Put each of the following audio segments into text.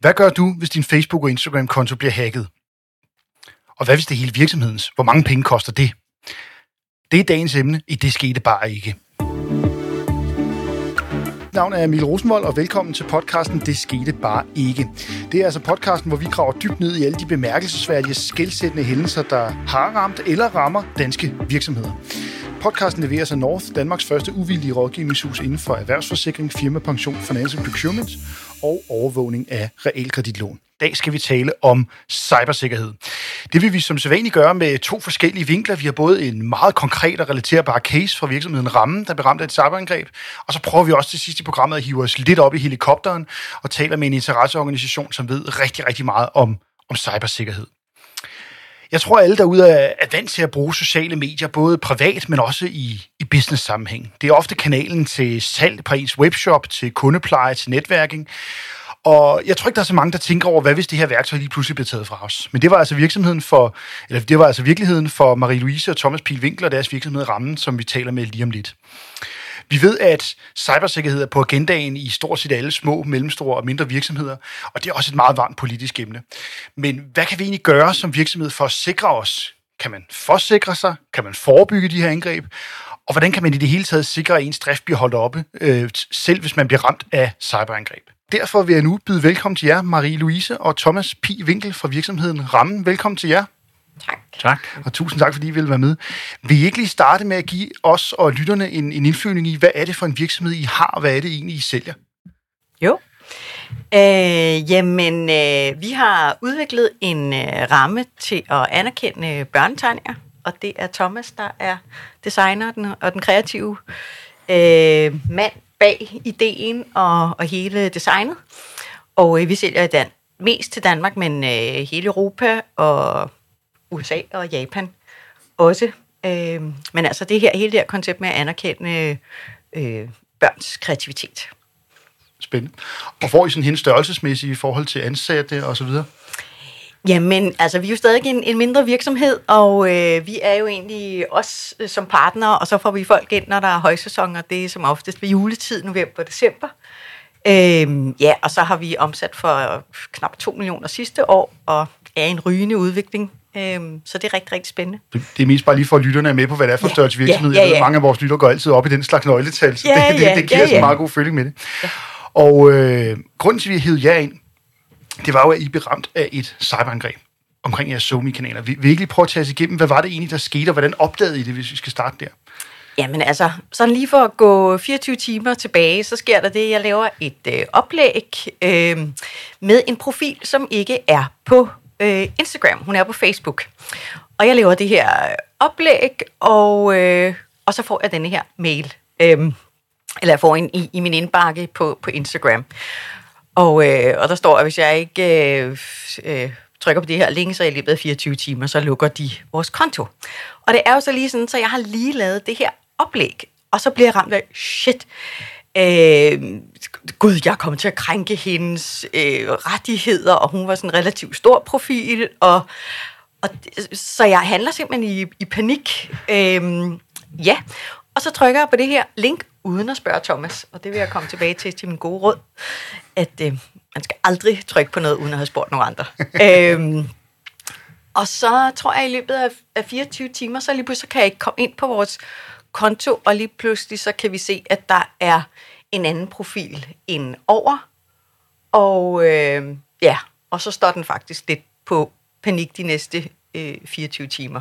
Hvad gør du, hvis din Facebook- og Instagram-konto bliver hacket? Og hvad hvis det er hele virksomhedens? Hvor mange penge koster det? Det er dagens emne i Det skete bare ikke. Mit navn er Emil Rosenvold, og velkommen til podcasten Det skete bare ikke. Det er altså podcasten, hvor vi graver dybt ned i alle de bemærkelsesværdige, skældsættende hændelser, der har ramt eller rammer danske virksomheder. Podcasten leveres af North, Danmarks første uvildige rådgivningshus inden for erhvervsforsikring, firmapension, financial procurement og overvågning af realkreditlån. I dag skal vi tale om cybersikkerhed. Det vil vi som sædvanligt gøre med to forskellige vinkler. Vi har både en meget konkret og relaterbar case fra virksomheden Ramme, der blev ramt af et cyberangreb, og så prøver vi også til sidst i programmet at hive os lidt op i helikopteren og taler med en interesseorganisation, som ved rigtig, rigtig meget om, om cybersikkerhed. Jeg tror, alle derude er vant til at bruge sociale medier, både privat, men også i, i business-sammenhæng. Det er ofte kanalen til salg på ens webshop, til kundepleje, til netværking. Og jeg tror ikke, der er så mange, der tænker over, hvad hvis det her værktøj lige pludselig bliver taget fra os. Men det var altså virksomheden for, eller det var altså virkeligheden for Marie-Louise og Thomas Pihl Winkler og deres virksomhed Rammen, som vi taler med lige om lidt. Vi ved, at cybersikkerhed er på agendaen i stort set alle små, mellemstore og mindre virksomheder, og det er også et meget varmt politisk emne. Men hvad kan vi egentlig gøre som virksomhed for at sikre os? Kan man forsikre sig? Kan man forebygge de her angreb? Og hvordan kan man i det hele taget sikre, at ens drift bliver holdt oppe, øh, selv hvis man bliver ramt af cyberangreb? Derfor vil jeg nu byde velkommen til jer, Marie-Louise og Thomas Pi Winkel fra virksomheden Rammen. Velkommen til jer. Tak. Tak. Og tusind tak, fordi I vil være med. Vil I ikke lige starte med at give os og lytterne en, en indflyvning i, hvad er det for en virksomhed, I har, og hvad er det egentlig, I sælger? Jo. Øh, jamen, øh, vi har udviklet en øh, ramme til at anerkende børnetegninger, og det er Thomas, der er designer den, og den kreative øh, mand bag ideen og, og hele designet. Og øh, vi sælger i Dan- mest til Danmark, men øh, hele Europa og USA og Japan også. Øh, men altså det her, hele det her koncept med at anerkende øh, børns kreativitet. Spændende. Og får I sådan helt størrelsesmæssigt i forhold til ansatte og så videre? Jamen, altså, vi er jo stadig en, en mindre virksomhed, og øh, vi er jo egentlig også øh, som partnere, og så får vi folk ind, når der er højsæson, og det er som oftest ved juletid, november og december. Øhm, ja, og så har vi omsat for knap 2 millioner sidste år, og er en rygende udvikling. Øhm, så det er rigtig, rigtig spændende. Det, det er mest bare lige for, at lytterne er med på, hvad det er for Ja, størrelse virksomhed. ja, ja, Jeg ved, ja. mange af vores lyttere går altid op i den slags nøgletal, så Ja, det, det, ja, det giver ja, ja. meget god føling med det. Og øh, grunden til, at vi hævde jer ind, det var jo, at I blev ramt af et cyberangreb omkring jeres SoMe-kanaler. Vi lige prøve at tage os igennem, hvad var det egentlig, der skete, og hvordan opdagede I det, hvis vi skal starte der? Jamen altså, sådan lige for at gå 24 timer tilbage, så sker der det, jeg laver et øh, oplæg øh, med en profil, som ikke er på øh, Instagram. Hun er på Facebook. Og jeg laver det her oplæg, og, øh, og så får jeg denne her mail. Øh, eller jeg får en i, i min indbakke på, på Instagram. Og, øh, og der står, at hvis jeg ikke øh, øh, trykker på det her link, så i løbet af 24 timer, så lukker de vores konto. Og det er jo så lige sådan, så jeg har lige lavet det her oplæg, og så bliver jeg ramt af, shit, øh, gud, jeg kommer til at krænke hendes øh, rettigheder, og hun var sådan en relativt stor profil, og, og så jeg handler simpelthen i, i panik. Øh, ja, og så trykker jeg på det her link, uden at spørge Thomas, og det vil jeg komme tilbage til til min gode råd, at øh, man skal aldrig trykke på noget, uden at have spurgt nogen andre. øh, og så tror jeg, at i løbet af, af 24 timer, så lige pludselig så kan jeg ikke komme ind på vores konto, og lige pludselig så kan vi se, at der er en anden profil ind over. Og øh, ja, og så står den faktisk lidt på panik de næste øh, 24 timer.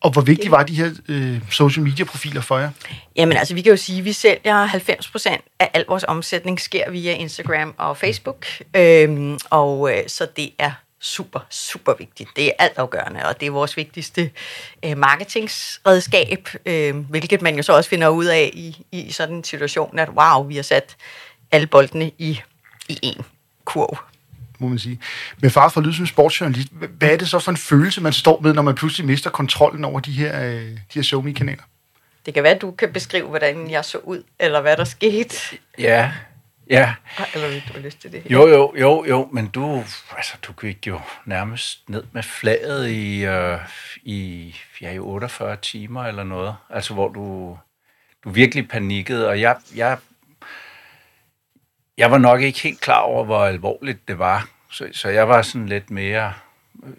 Og hvor vigtige var de her øh, social media-profiler for jer? Jamen altså, vi kan jo sige, at vi sælger 90% af al vores omsætning sker via Instagram og Facebook. Øhm, og øh, så det er super, super vigtigt. Det er altafgørende, og det er vores vigtigste øh, marketingsredskab, øh, hvilket man jo så også finder ud af i, i sådan en situation, at wow, vi har sat alle boldene i, i én kurv. må man sige. Med far for at lyde som sportsjournalist, hvad er det så for en følelse, man står med, når man pludselig mister kontrollen over de her, øh, de her SoMe-kanaler? Det kan være, at du kan beskrive, hvordan jeg så ud, eller hvad der skete. Ja, ja. Eller hvis du lyst til det. Jo, jo, jo, jo, men du, altså, du gik jo nærmest ned med flaget i, øh, i, ja, i 48 timer eller noget. Altså, hvor du, du virkelig panikkede, og jeg, jeg, jeg var nok ikke helt klar over, hvor alvorligt det var. Så, så jeg var sådan lidt mere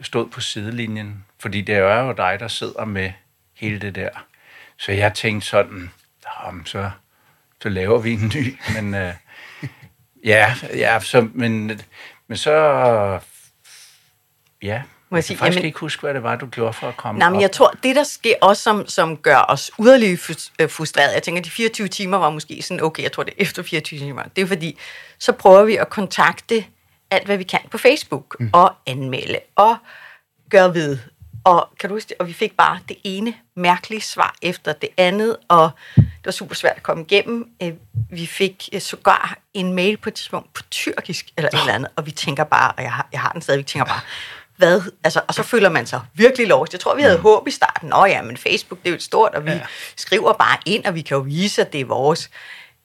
stod på sidelinjen, fordi det er jo dig, der sidder med hele det der. Så jeg tænkte sådan, så, så laver vi en ny. Men øh, ja, ja så, men, men så, ja, må jeg sige, jeg kan faktisk jamen, ikke huske, hvad det var, du gjorde for at komme nej, men jeg tror, det der sker også, som, som gør os yderligere øh, frustreret, jeg tænker, de 24 timer var måske sådan, okay, jeg tror, det er efter 24 timer. Det er fordi, så prøver vi at kontakte alt, hvad vi kan på Facebook, mm. og anmelde, og gøre ved. Og kan du huske det? Og vi fik bare det ene mærkelige svar efter det andet, og det var super svært at komme igennem. Øh, vi fik øh, sågar en mail på et tidspunkt på tyrkisk, eller et eller andet, og vi tænker bare, og jeg har, jeg har den stadig, vi tænker bare, hvad? Altså, og så føler man sig virkelig lost. Jeg tror, vi havde mm. håb i starten. Nå ja, men Facebook, det er jo et stort, og vi ja. skriver bare ind, og vi kan jo vise, at det er vores.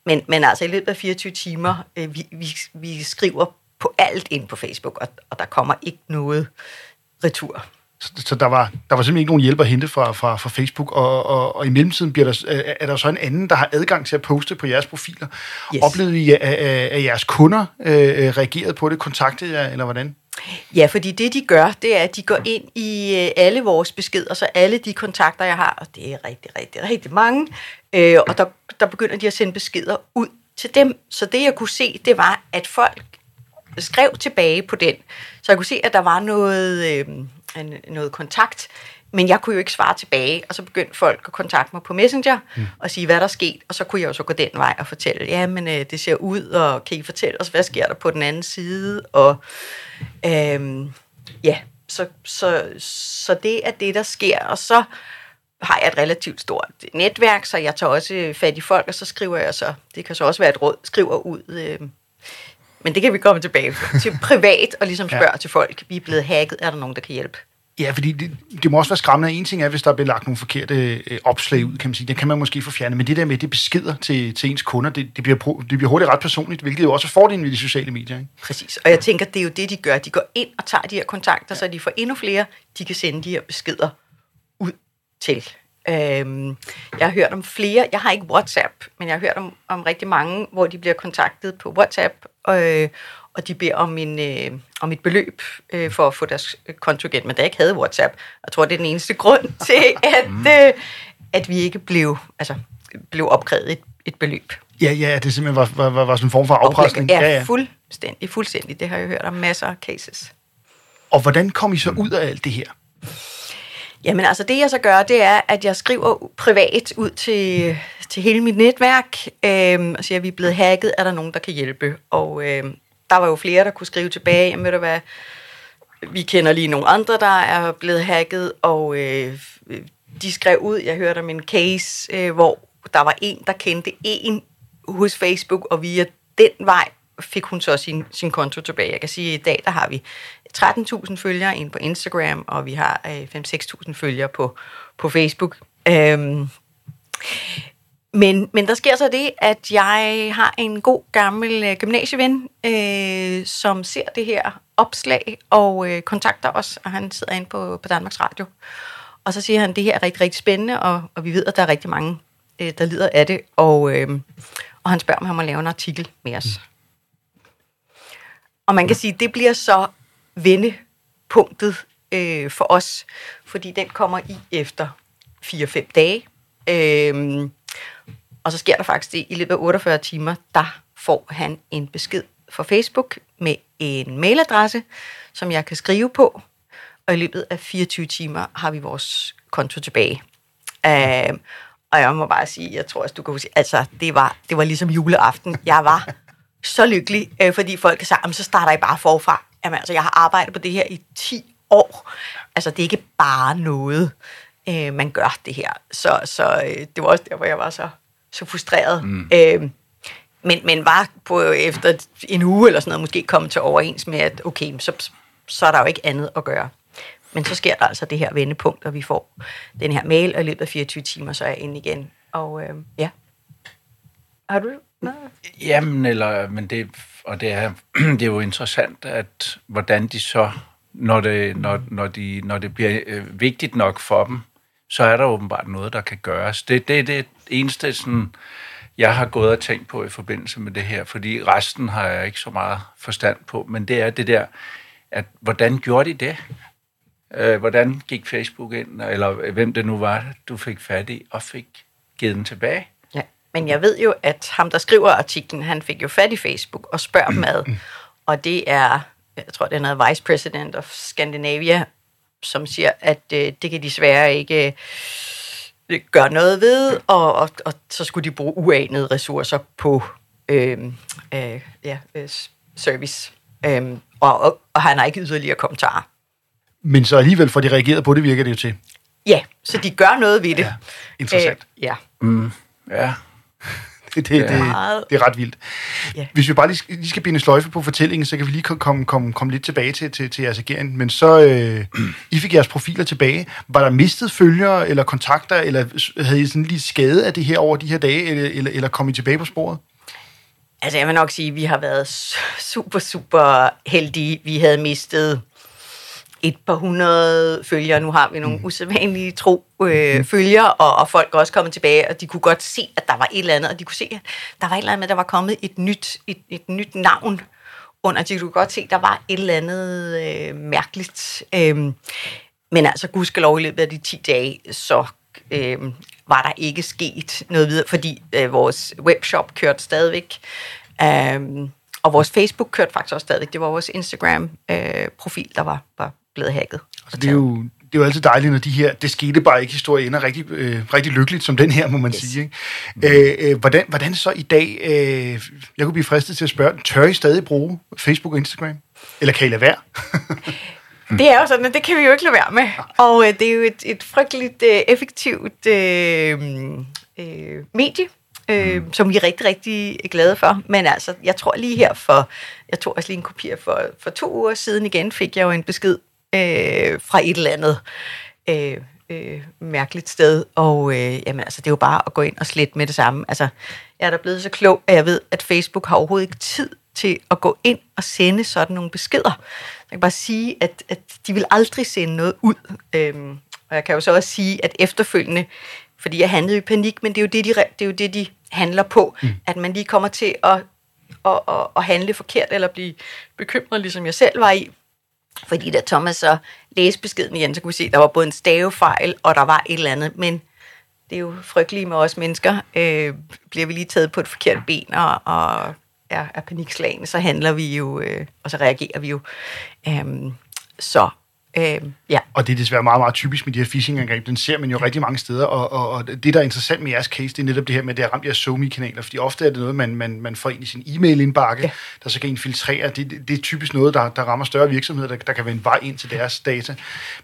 Men, men altså, i løbet af 24 timer, øh, vi, vi, vi skriver på alt ind på Facebook, og, og der kommer ikke noget retur. Så, så der, var, der var simpelthen ikke nogen hjælp at hente fra, fra, fra Facebook, og, og, og i mellemtiden bliver der, er der så en anden, der har adgang til at poste på jeres profiler. Yes. Oplevede I, at, at jeres kunder øh, reagerede på det, kontaktede jer, eller hvordan? Ja, fordi det de gør, det er, at de går ind i øh, alle vores beskeder, så alle de kontakter, jeg har, og det er rigtig, rigtig, rigtig mange, øh, og der, der begynder de at sende beskeder ud til dem. Så det jeg kunne se, det var, at folk skrev tilbage på den. Så jeg kunne se, at der var noget, øh, noget kontakt, men jeg kunne jo ikke svare tilbage, og så begyndte folk at kontakte mig på Messenger mm. og sige, hvad der er sket, og så kunne jeg jo så gå den vej og fortælle, ja, men øh, det ser ud, og kan I fortælle os, hvad sker der på den anden side, og øh, ja, så, så, så det er det, der sker, og så har jeg et relativt stort netværk, så jeg tager også fat i folk, og så skriver jeg så, det kan så også være et råd, skriver ud, øh, men det kan vi komme tilbage til privat og ligesom spørge ja. til folk, vi er blevet hacket, er der nogen, der kan hjælpe? Ja, fordi det, det må også være skræmmende. En ting er, hvis der bliver lagt nogle forkerte øh, opslag ud, kan man sige. Det kan man måske få fjernet. Men det der med, det beskeder til, til ens kunder, det, det, bliver, det bliver hurtigt ret personligt, hvilket jo også er fordelen ved de sociale medier. Ikke? Præcis. Og jeg tænker, det er jo det, de gør. De går ind og tager de her kontakter, ja. så de får endnu flere, de kan sende de her beskeder ud til. Øhm, jeg har hørt om flere, jeg har ikke WhatsApp, men jeg har hørt om, om rigtig mange, hvor de bliver kontaktet på WhatsApp, øh, og de beder om, en, øh, om et beløb øh, for at få deres konto igen. Men da jeg ikke havde WhatsApp, jeg tror, det er den eneste grund til, at, mm. øh, at vi ikke blev, altså, blev opkrævet et, et beløb. Ja, ja, det simpelthen var, var, var, var sådan en form for afpresning. Ja, ja, ja, fuldstændig, fuldstændig. Det har jeg hørt om masser af cases. Og hvordan kom I så ud af alt det her? Jamen altså, det jeg så gør, det er, at jeg skriver privat ud til, til hele mit netværk, øh, og siger, at vi er blevet hacket, er der nogen, der kan hjælpe? Og øh, der var jo flere, der kunne skrive tilbage, jamen ved du hvad, vi kender lige nogle andre, der er blevet hacket, og øh, de skrev ud, jeg hørte om en case, øh, hvor der var en, der kendte en hos Facebook, og via den vej fik hun så sin, sin konto tilbage. Jeg kan sige, at i dag der har vi 13.000 følgere ind på Instagram, og vi har øh, 5-6.000 følgere på, på Facebook. Øhm, men, men der sker så det, at jeg har en god gammel øh, gymnasieven, øh, som ser det her opslag og øh, kontakter os, og han sidder inde på, på Danmarks Radio. Og så siger han, at det her er rigtig, rigtig spændende, og, og vi ved, at der er rigtig mange, øh, der lider af det. Og, øh, og han spørger, om han må lave en artikel med os. Og man kan sige, det bliver så vendepunktet øh, for os, fordi den kommer i efter 4-5 dage. Øh, og så sker der faktisk det, i løbet af 48 timer, der får han en besked fra Facebook med en mailadresse, som jeg kan skrive på, og i løbet af 24 timer har vi vores konto tilbage. Øh, og jeg må bare sige, jeg tror også, du kan sige, altså det var, det var ligesom juleaften. Jeg var så lykkelig, øh, fordi folk sagde, så starter I bare forfra. Jamen altså, jeg har arbejdet på det her i 10 år. Altså, det er ikke bare noget, øh, man gør det her. Så, så øh, det var også der, hvor jeg var så, så frustreret. Mm. Øh, men, men var på efter en uge eller sådan noget, måske kommet til overens med, at okay, så, så er der jo ikke andet at gøre. Men så sker der altså det her vendepunkt, og vi får den her mail, og i løbet af 24 timer, så er jeg inde igen. Og øh, ja. Har du Nej. Jamen, eller, men det, og det er, det er jo interessant, at hvordan de så, når det, når, når de, når det bliver øh, vigtigt nok for dem, så er der åbenbart noget, der kan gøres. Det, det er det eneste sådan, jeg har gået og tænkt på i forbindelse med det her, fordi resten har jeg ikke så meget forstand på, men det er det der, at hvordan gjorde de det? Øh, hvordan gik Facebook ind, eller øh, hvem det nu var, du fik fat i, og fik givet den tilbage? Men jeg ved jo, at ham, der skriver artiklen, han fik jo fat i Facebook og spørger dem ad. Og det er, jeg tror, det er noget Vice President of Scandinavia, som siger, at øh, det kan de desværre ikke øh, gøre noget ved, og, og, og så skulle de bruge uanede ressourcer på øh, øh, ja, øh, service. Øh, og, og, og han har ikke yderligere kommentarer. Men så alligevel får de reageret på det, virker det jo til. Ja, så de gør noget ved det. Ja, interessant. Øh, ja. Mm, ja, Det, det, det, Meget. det er ret vildt. Ja. Hvis vi bare lige, skal- lige skal binde sløjfe på fortællingen, så kan vi lige komme, komme, komme, lidt tilbage til, til, til jeres agering. Men så, øh, I fik jeres profiler tilbage. Var der mistet følgere eller kontakter, eller havde I sådan lige skade af det her over de her dage, eller, eller, eller kom I tilbage på sporet? Altså, jeg vil nok sige, at vi har været su- super, super heldige. Vi havde mistet et par hundrede følgere. Nu har vi nogle usædvanlige tro øh, følgere, og, og folk er også kommet tilbage, og de kunne godt se, at der var et eller andet, og de kunne se, at der var et eller andet der var kommet et nyt, et, et nyt navn under. De kunne godt se, at der var et eller andet øh, mærkeligt. Øhm, men altså, gudskelov i løbet af de 10 dage, så øh, var der ikke sket noget videre, fordi øh, vores webshop kørte stadigvæk, øh, og vores Facebook kørte faktisk også stadigvæk. Det var vores Instagram-profil, der var, var blevet hacket. Altså, det, er jo, det er jo altid dejligt, når de her, det skete bare ikke historie ender rigtig, øh, rigtig lykkeligt, som den her, må man yes. Sige. Ikke? Øh, øh, hvordan, hvordan så i dag, øh, jeg kunne blive fristet til at spørge, tør I stadig bruge Facebook og Instagram? Eller kan I lade være? Det er jo sådan, at det kan vi jo ikke lade være med. Og øh, det er jo et, et frygteligt øh, effektivt øh, øh, medie, øh, som vi er rigtig, rigtig glade for. Men altså, jeg tror lige her for, jeg tog også lige en kopi af for, for to uger siden igen, fik jeg jo en besked øh, fra et eller andet øh, øh, mærkeligt sted. Og øh, jamen, altså, det er jo bare at gå ind og slette med det samme. Altså, jeg er da blevet så klog, at jeg ved, at Facebook har overhovedet ikke tid til at gå ind og sende sådan nogle beskeder. Jeg kan bare sige, at, at de vil aldrig sende noget ud. Øhm, og jeg kan jo så også sige, at efterfølgende, fordi jeg handlede i panik, men det er jo det, de, det, er jo det, de handler på, mm. at man lige kommer til at, at, at, at handle forkert, eller blive bekymret, ligesom jeg selv var i. Fordi da Thomas så læste beskeden igen, så kunne vi se, at der var både en stavefejl, og der var et eller andet, men det er jo frygteligt med os mennesker. Øh, bliver vi lige taget på et forkert ben og, og er, er panikslagende, så handler vi jo, øh, og så reagerer vi jo. Øh, så øh, ja, Og det er desværre meget, meget typisk med de her phishing-angreb. Den ser man jo rigtig mange steder, og, og, og det, der er interessant med jeres case, det er netop det her med, at det har ramt jeres SoMe-kanaler, fordi ofte er det noget, man, man, man får ind i sin e-mail-indbakke, ja. Der så kan infiltrere. Det, det, det er typisk noget, der, der rammer større virksomheder, der, der kan være en vej ind til deres data.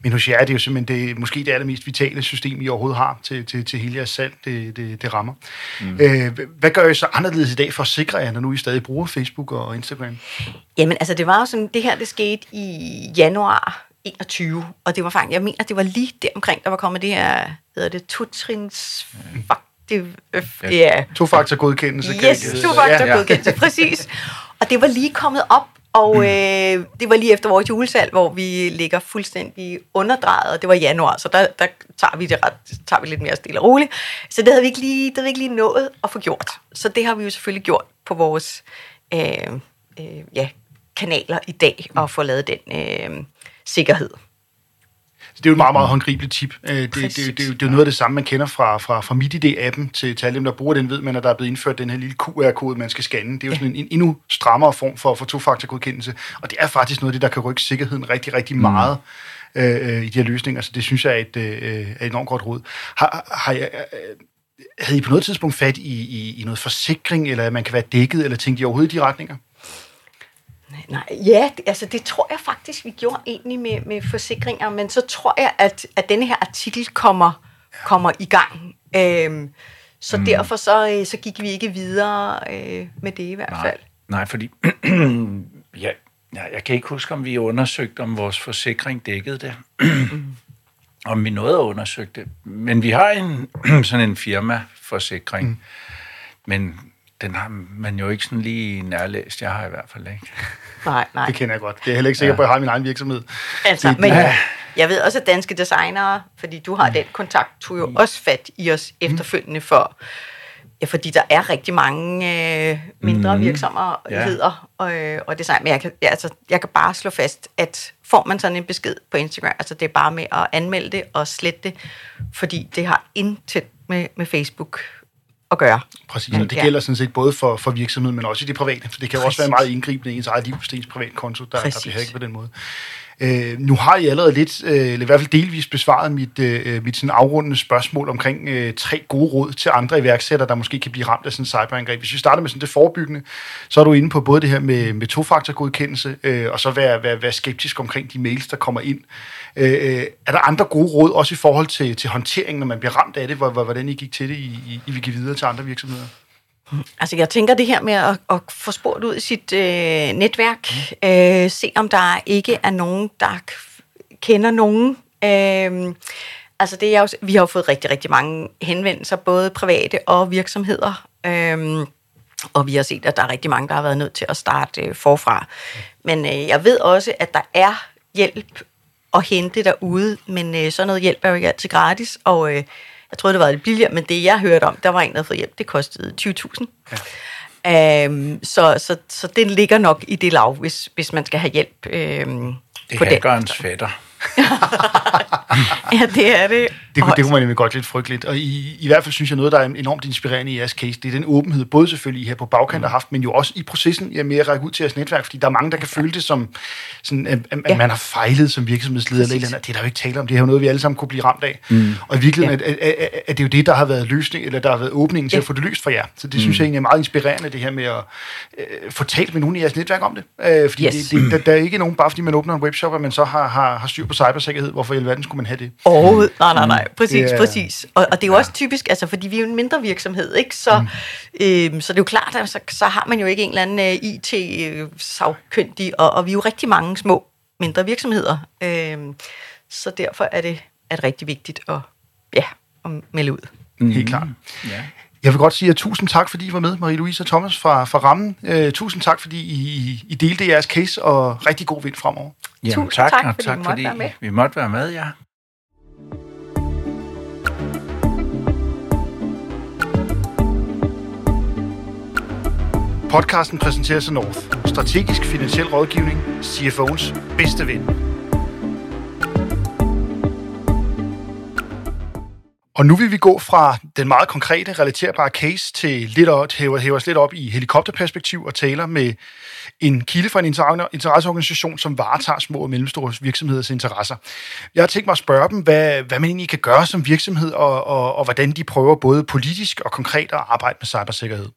Men hos jer er det jo simpelthen det, måske det allermest vitale system, I overhovedet har til, til, til hele jeres salg, det, det, det rammer. Mm. Øh, hvad gør I så anderledes i dag for at sikre jer, når nu I stadig bruger Facebook og Instagram? Jamen, altså, det var jo sådan, det her, det skete i januar 21, og det var faktisk, jeg mener, det var lige der omkring, der var kommet det her, hedder det, totrins, fuck, det, øh, ja, To-faktor godkendelse. Yes, det hedde. to faktor Ja. godkendelse, præcis. Og det var lige kommet op, og øh, det var lige efter vores julesalg, hvor vi ligger fuldstændig underdrejet, og det var januar, så der, der tager vi det ret, tager vi lidt mere stille og roligt. Så det havde vi ikke lige, det havde vi ikke lige nået at få gjort. Så det har vi jo selvfølgelig gjort på vores øh, øh, ja, kanaler i dag, og få lavet den øh, sikkerhed. Så det er jo et meget, meget håndgribeligt tip. Øh, Det, det, det, det, det, er jo- det er jo noget af det samme, man kender fra, fra, fra MitID-appen til, til alle dem, der bruger den, ved man, at der er blevet indført den her lille QR-kode, man skal scanne. Det er jo sådan en, en endnu strammere form for, for to-faktor-godkendelse. Og det er faktisk noget af det, der kan rykke sikkerheden rigtig, rigtig meget øh, øh, i de her løsninger. Så det synes jeg er et, øh, er et enormt godt råd. Har, har jeg, øh, havde I på noget tidspunkt fat i, i, i noget forsikring, eller at man kan være dækket, eller tænkte I overhovedet i de retninger? Nej, ja, det, altså det tror jeg faktisk, vi gjorde egentlig med, med forsikringer, men så tror jeg, at, at denne her artikel kommer, kommer i gang. Øhm, så mm. derfor så, øh, så gik vi ikke videre øh, med det i hvert Nej, fald. nej fordi ja, ja, jeg kan ikke huske, om vi undersøgte, om vores forsikring dækkede det. om vi nåede at undersøge det. Men vi har en sådan en firmaforsikring. Mm. Men den har man jo ikke sådan lige nærlæst. Jeg har i hvert fald ikke. Nej, nej. Det kender jeg godt. Det er jeg heller ikke sikker på, at jeg har min egen virksomhed. Altså, Det- men Ja. jeg, jeg ved også, at danske designere, fordi du har den kontakt, tog jo også fat i os efterfølgende for Ja, fordi der er rigtig mange øh, mindre Mhm. virksomheder og, øh, og design. Men jeg kan, ja, altså, jeg kan bare slå fast, at får man sådan en besked på Instagram, altså det er bare med at anmelde det og slette det, fordi det har intet med, med Facebook at gøre. Præcis, og det Ja. gælder sådan set både for, for virksomheden, men også i det private. For det kan jo også være Præcis. meget indgribende i ens eget liv, hvis det er ens privatkonto, der, der Præcis. bliver hacket på den måde. Øh, nu har I allerede lidt, øh, eller i hvert fald delvis besvaret mit, øh, øh, mit sådan afrundende spørgsmål omkring øh, tre gode råd til andre iværksættere, der måske kan blive ramt af sådan en cyberangreb. Hvis vi starter med sådan det forebyggende, så er du inde på både det her med, med tofaktorgodkendelse, øh, og så være, være, være skeptisk omkring de mails, der kommer ind. Øh, øh er der andre gode råd, også i forhold til, til håndteringen, når man bliver ramt af det? Hvor- hvor- Hvordan I gik til det, I, I, I vil give videre til andre virksomheder? Altså jeg tænker det her med at, at få spurgt ud i sit øh, netværk, øh, se om der ikke er nogen, der k- kender nogen. Øh, altså det er jo, vi har jo fået rigtig, rigtig mange henvendelser, både private og virksomheder. Øh, og vi har set, at der er rigtig mange, der har været nødt til at starte øh, forfra. Men øh, jeg ved også, at der er hjælp at hente derude, men øh, sådan noget hjælp er jo ikke altid gratis, og øh, jeg troede, det var lidt billigere, men det jeg hørte om, der var en, der havde fået hjælp, det kostede 20.000. Ja. Øhm, så, så, så det ligger nok i det lav, hvis, hvis man skal have hjælp øhm, Det på er den. hackerens fætter. Ja, det er det. Det, kunne, det kunne man nemlig godt lidt frygte lidt. Og i, i hvert fald synes jeg, noget, der er enormt inspirerende i jeres case, det er den åbenhed, både selvfølgelig I her på bagkant har haft, men jo også i processen ja, med at række ud til jeres netværk, fordi der er mange, der kan føle det som, sådan, at, at Ja. man har fejlet som virksomhedsleder, eller, eller andet. det er der jo ikke tale om, det er jo noget, vi alle sammen kunne blive ramt af. Mm. Og i virkeligheden Ja. er, er, er, det jo det, der har været løsning, eller der har været åbningen til Ja. at få det løst for jer. Så det synes jeg egentlig er meget inspirerende, det her med at øh, få talt med nogen i jeres netværk om det. Øh, fordi Yes. det, det, der, der, er ikke nogen, bare fordi man åbner en webshop, at man så har, har, har styr på cybersikkerhed. Hvorfor i alverden skulle man have det? Overhovedet. Nej, nej, nej. Præcis, er, præcis. Og, og det er jo ja. også typisk, altså, fordi vi er jo en mindre virksomhed, ikke? Så, mm. øhm, så det er jo klart, at så, så har man jo ikke en eller anden uh, IT-savkyndig, og, og vi er jo rigtig mange små mindre virksomheder. Øhm, så derfor er det, er det rigtig vigtigt at, ja, at melde ud. Mm. Helt klart. Ja. Jeg vil godt sige at tusind tak, fordi I var med, Marie-Louise og Thomas fra, fra Rammen. Uh, tusind tak, fordi I, I delte jeres case, og rigtig god vind fremover. Jamen, Tusind tak, tak, og fordi tak vi måtte fordi være med. vi måtte være med, ja. Podcasten præsenteres af North. Strategisk finansiel rådgivning. CFO'ens bedste ven. Og nu vil vi gå fra den meget konkrete, relaterbare case til lidt at hæve, hæve os lidt op i helikopterperspektiv og taler med en kilde fra en interesseorganisation, som varetager små og mellemstore virksomheders interesser. Jeg har tænkt mig at spørge dem, hvad, hvad man egentlig kan gøre som virksomhed, og, og, og hvordan de prøver både politisk og konkret at arbejde med cybersikkerhed.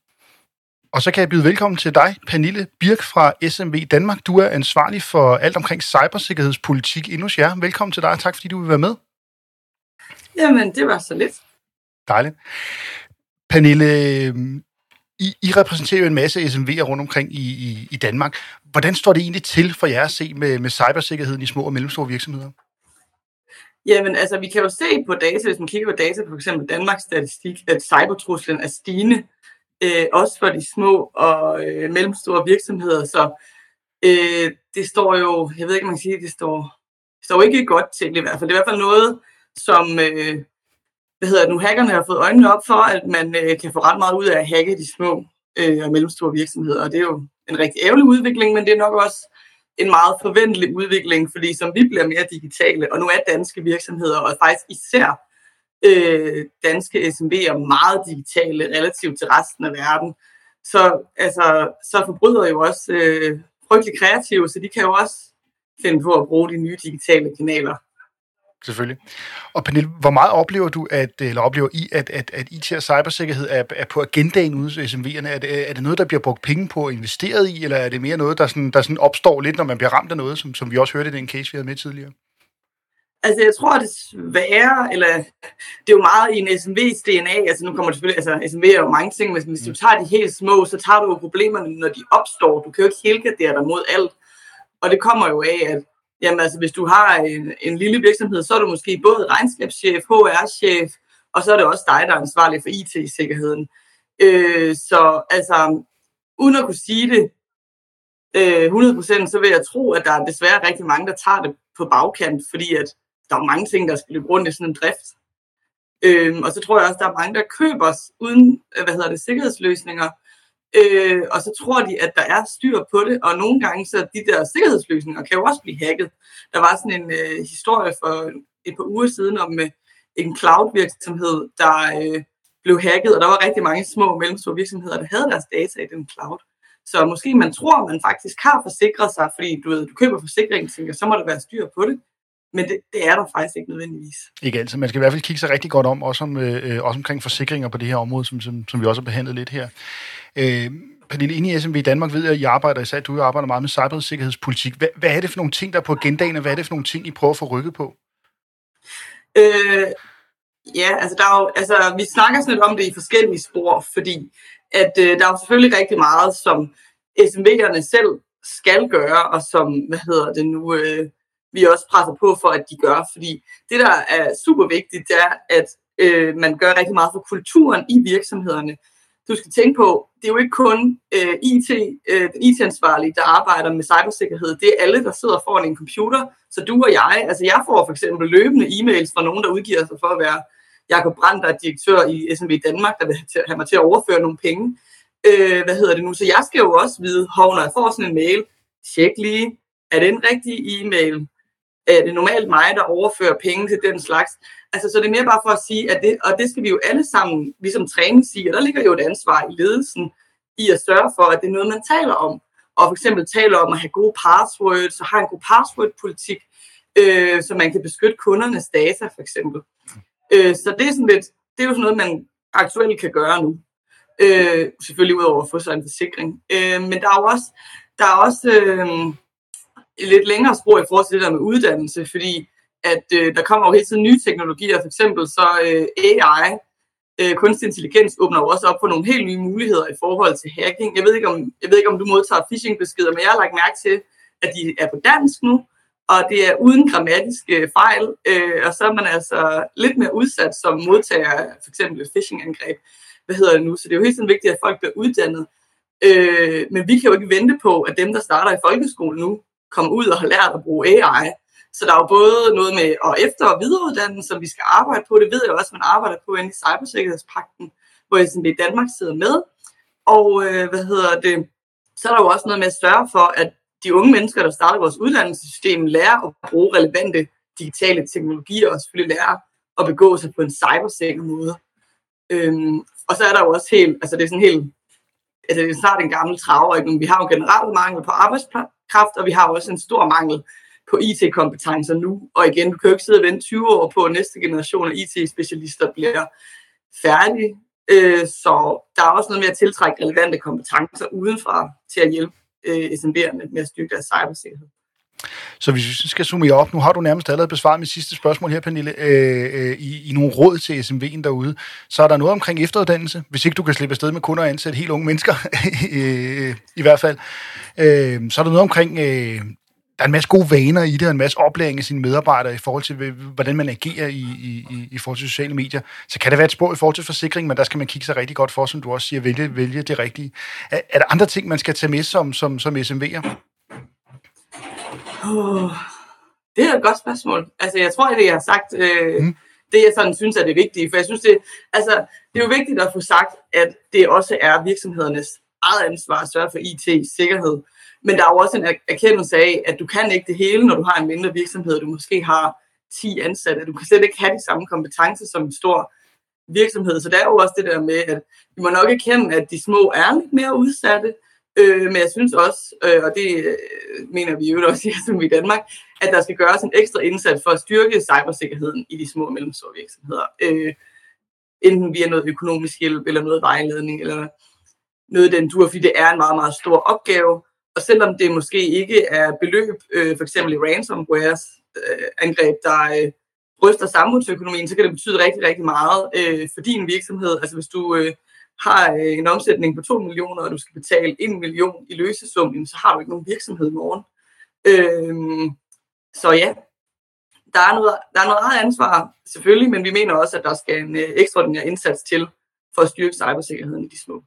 Og så kan jeg byde velkommen til dig, Pernille Birk fra SMV Danmark. Du er ansvarlig for alt omkring cybersikkerhedspolitik endnu jer. Velkommen til dig, og tak fordi du vil være med. Jamen, det var så lidt. Dejligt. Pernille, I, I repræsenterer jo en masse SMV'er rundt omkring i, i, i Danmark. Hvordan står det egentlig til for jer at se med, med cybersikkerheden i små og mellemstore virksomheder? Jamen, altså, vi kan jo se på data, hvis man kigger på data på f.eks. Danmarks Statistik, at cybertruslen er stigende, øh, også for de små og øh, mellemstore virksomheder. Så øh, det står jo, jeg ved ikke, om man kan sige, det står, det står ikke godt til i hvert fald. Det er i hvert fald noget, som øh, hvad hedder det nu, hackerne har fået øjnene op for, at man øh, kan få ret meget ud af at hacke de små øh, og mellemstore virksomheder. Og det er jo en rigtig ærgerlig udvikling, men det er nok også en meget forventelig udvikling, fordi som vi bliver mere digitale, og nu er danske virksomheder, og faktisk især øh, danske SMV'er meget digitale relativt til resten af verden, så, altså, så forbryder jo også øh, frygtelig kreative, så de kan jo også finde på at bruge de nye digitale kanaler. Selvfølgelig. Og Pernille, hvor meget oplever du, at, eller oplever I, at, at, at IT og cybersikkerhed er, er på agendaen ude hos SMV'erne? Er det, er det noget, der bliver brugt penge på og investeret i, eller er det mere noget, der, sådan, der sådan opstår lidt, når man bliver ramt af noget, som, som vi også hørte i den case, vi havde med tidligere? Altså, jeg tror desværre, eller det er jo meget i en SMV's DNA, altså nu kommer det selvfølgelig, altså SMV er jo mange ting, men hvis du tager de helt små, så tager du jo problemerne, når de opstår. Du kan jo ikke helgardere dig mod alt. Og det kommer jo af, at jamen, altså, hvis du har en, en lille virksomhed, så er du måske både regnskabschef, HR-chef, og så er det også dig, der er ansvarlig for IT-sikkerheden. Øh, så altså, uden at kunne sige det øh, 100%, så vil jeg tro, at der er desværre rigtig mange, der tager det på bagkant, fordi at der er mange ting, der skal løbe rundt i sådan en drift. Øhm, og så tror jeg også, der er mange, der køber uden øh, hvad hedder det, sikkerhedsløsninger, Øh, og så tror de, at der er styr på det, og nogle gange så de der sikkerhedsløsninger kan jo også blive hacket. Der var sådan en øh, historie for et par uger siden om øh, en cloud-virksomhed, der øh, blev hacket, og der var rigtig mange små og mellemstore virksomheder, der havde deres data i den cloud. Så måske man tror, man faktisk har forsikret sig, fordi du, ved, du køber forsikring, tænker, så må der være styr på det. Men det, det er der faktisk ikke nødvendigvis. Ikke altid. Man skal i hvert fald kigge sig rigtig godt om, også, om, øh, også omkring forsikringer på det her område, som, som, som vi også har behandlet lidt her. Øh, Pernille, inde i SMV i Danmark ved jeg, at I arbejder, især du arbejder meget med cybersikkerhedspolitik. Hvad, hvad er det for nogle ting, der er på agendaen, og hvad er det for nogle ting, I prøver at få rykket på? Øh, ja, altså, der er jo, altså vi snakker sådan lidt om det i forskellige spor, fordi at øh, der er jo selvfølgelig rigtig meget, som SMV'erne selv skal gøre, og som, hvad hedder det nu, øh, vi også presser på for, at de gør. Fordi det, der er super vigtigt, det er, at øh, man gør rigtig meget for kulturen i virksomhederne du skal tænke på, det er jo ikke kun øh, IT, øh, den IT-ansvarlige, der arbejder med cybersikkerhed. Det er alle, der sidder foran en computer. Så du og jeg, altså jeg får for eksempel løbende e-mails fra nogen, der udgiver sig for at være Jakob Brandt, der er direktør i SMB Danmark, der vil have mig til at overføre nogle penge. Øh, hvad hedder det nu? Så jeg skal jo også vide, hov, når jeg får sådan en mail, tjek lige, er det en rigtig e-mail? Øh, er det normalt mig, der overfører penge til den slags? Altså, så det er mere bare for at sige, at det, og det skal vi jo alle sammen, vi som træning siger, der ligger jo et ansvar i ledelsen i at sørge for, at det er noget, man taler om. Og for eksempel taler om at have gode passwords, og have en god password-politik, øh, så man kan beskytte kundernes data, for eksempel. Øh, så det er, sådan lidt, det er jo sådan noget, man aktuelt kan gøre nu. Øh, selvfølgelig udover at få sig en forsikring. Øh, men der er jo også, der er også øh, lidt længere spor i forhold til det der med uddannelse, fordi at øh, der kommer jo hele tiden nye teknologier, for eksempel så øh, AI, øh, kunstig intelligens, åbner jo også op for nogle helt nye muligheder i forhold til hacking. Jeg ved ikke, om, jeg ved ikke, om du modtager phishing-beskeder, men jeg har lagt mærke til, at de er på dansk nu, og det er uden grammatiske fejl, øh, og så er man altså lidt mere udsat som modtager for eksempel et phishing-angreb. Hvad hedder det nu? Så det er jo helt sådan vigtigt, at folk bliver uddannet. Øh, men vi kan jo ikke vente på, at dem, der starter i folkeskolen nu, komme ud og har lært at bruge AI. Så der er jo både noget med at efter- og videreuddanne, som vi skal arbejde på. Det ved jeg også, at man arbejder på inde i Cybersikkerhedspakten, hvor SMB Danmark sidder med. Og øh, hvad hedder det? Så er der jo også noget med at sørge for, at de unge mennesker, der starter vores uddannelsessystem, lærer at bruge relevante digitale teknologier og selvfølgelig lærer at begå sig på en cybersikker måde. Øhm, og så er der jo også helt, altså det er sådan helt, altså det er snart en gammel traver, men vi har jo generelt mangel på arbejdskraft, og vi har også en stor mangel på IT-kompetencer nu. Og igen, du kan jo ikke sidde og vente 20 år på, at næste generation af IT-specialister bliver færdige. Øh, så der er også noget med at tiltrække relevante kompetencer udenfra til at hjælpe øh, SMB'erne med at styrke deres cybersikkerhed. Så hvis vi skal summere op, nu har du nærmest allerede besvaret mit sidste spørgsmål her, Pernille, øh, øh, i, i nogle råd til SMV'en derude. Så er der noget omkring efteruddannelse, hvis ikke du kan slippe afsted med kun at ansætte helt unge mennesker, øh, i hvert fald. Øh, så er der noget omkring øh, der er en masse gode vaner i det, og en masse oplæring af sine medarbejdere i forhold til, hvordan man agerer i, i, i forhold til sociale medier. Så kan det være et spor i forhold til forsikring, men der skal man kigge sig rigtig godt for, som du også siger, vælge, vælge det rigtige. Er, er der andre ting, man skal tage med som, som, som SMV'er? Oh, det er et godt spørgsmål. Altså, jeg tror, at det, jeg har sagt, øh, mm. det jeg sådan synes er det vigtige, for jeg synes, det, altså, det er jo vigtigt at få sagt, at det også er virksomhedernes eget ansvar at sørge for IT-sikkerhed. Men der er jo også en erkendelse af, at du kan ikke det hele, når du har en mindre virksomhed, du måske har 10 ansatte. Du kan slet ikke have de samme kompetencer som en stor virksomhed. Så der er jo også det der med, at vi må nok erkende, at de små er lidt mere udsatte. Øh, men jeg synes også, øh, og det øh, mener vi jo også som i Danmark, at der skal gøres en ekstra indsats for at styrke cybersikkerheden i de små og mellemstore virksomheder. Øh, enten via noget økonomisk hjælp, eller noget vejledning, eller noget den dur, fordi det er en meget, meget stor opgave. Og selvom det måske ikke er beløb, øh, for eksempel i ransomwares øh, angreb, der øh, ryster samfundsøkonomien, så kan det betyde rigtig, rigtig meget øh, for din virksomhed. Altså hvis du øh, har øh, en omsætning på 2 millioner, og du skal betale 1 million i løsesum, så har du ikke nogen virksomhed i morgen. Øh, så ja, der er, noget, der er noget eget ansvar, selvfølgelig, men vi mener også, at der skal en øh, ekstraordinær indsats til for at styrke cybersikkerheden i de små.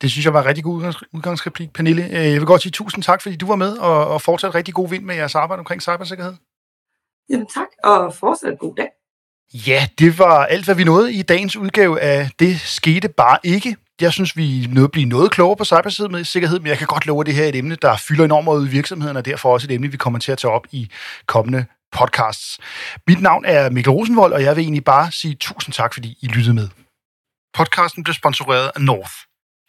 Det synes jeg var en rigtig god udgangsreplik, Pernille. Øh, jeg vil godt sige tusind tak, fordi du var med og, og fortsat rigtig god vind med jeres arbejde omkring cybersikkerhed. Jamen tak, og fortsat god dag. Ja, det var alt, hvad vi nåede i dagens udgave af Det skete bare ikke. Jeg synes, vi nåede at blive noget klogere på cybersikkerhed, men jeg kan godt love, at det her er et emne, der fylder enormt meget ud i virksomheden, og derfor også et emne, vi kommer til at tage op i kommende podcasts. Mit navn er Mikkel Rosenvold, og jeg vil egentlig bare sige tusind tak, fordi I lyttede med. Podcasten blev sponsoreret af North.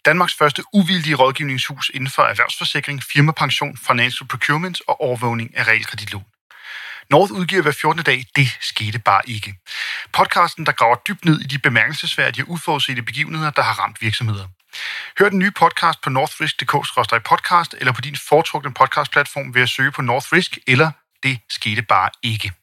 Danmarks første uvildige rådgivningshus inden for erhvervsforsikring, firmapension, financial procurement og overvågning af realkreditlån. North udgiver hver 14. dag, det skete bare ikke. Podcasten, der graver dybt ned i de bemærkelsesværdige og uforudsete begivenheder, der har ramt virksomheder. Hør den nye podcast på northrisk.dk-podcast eller på din foretrukne podcastplatform ved at søge på Northrisk eller Det skete bare ikke.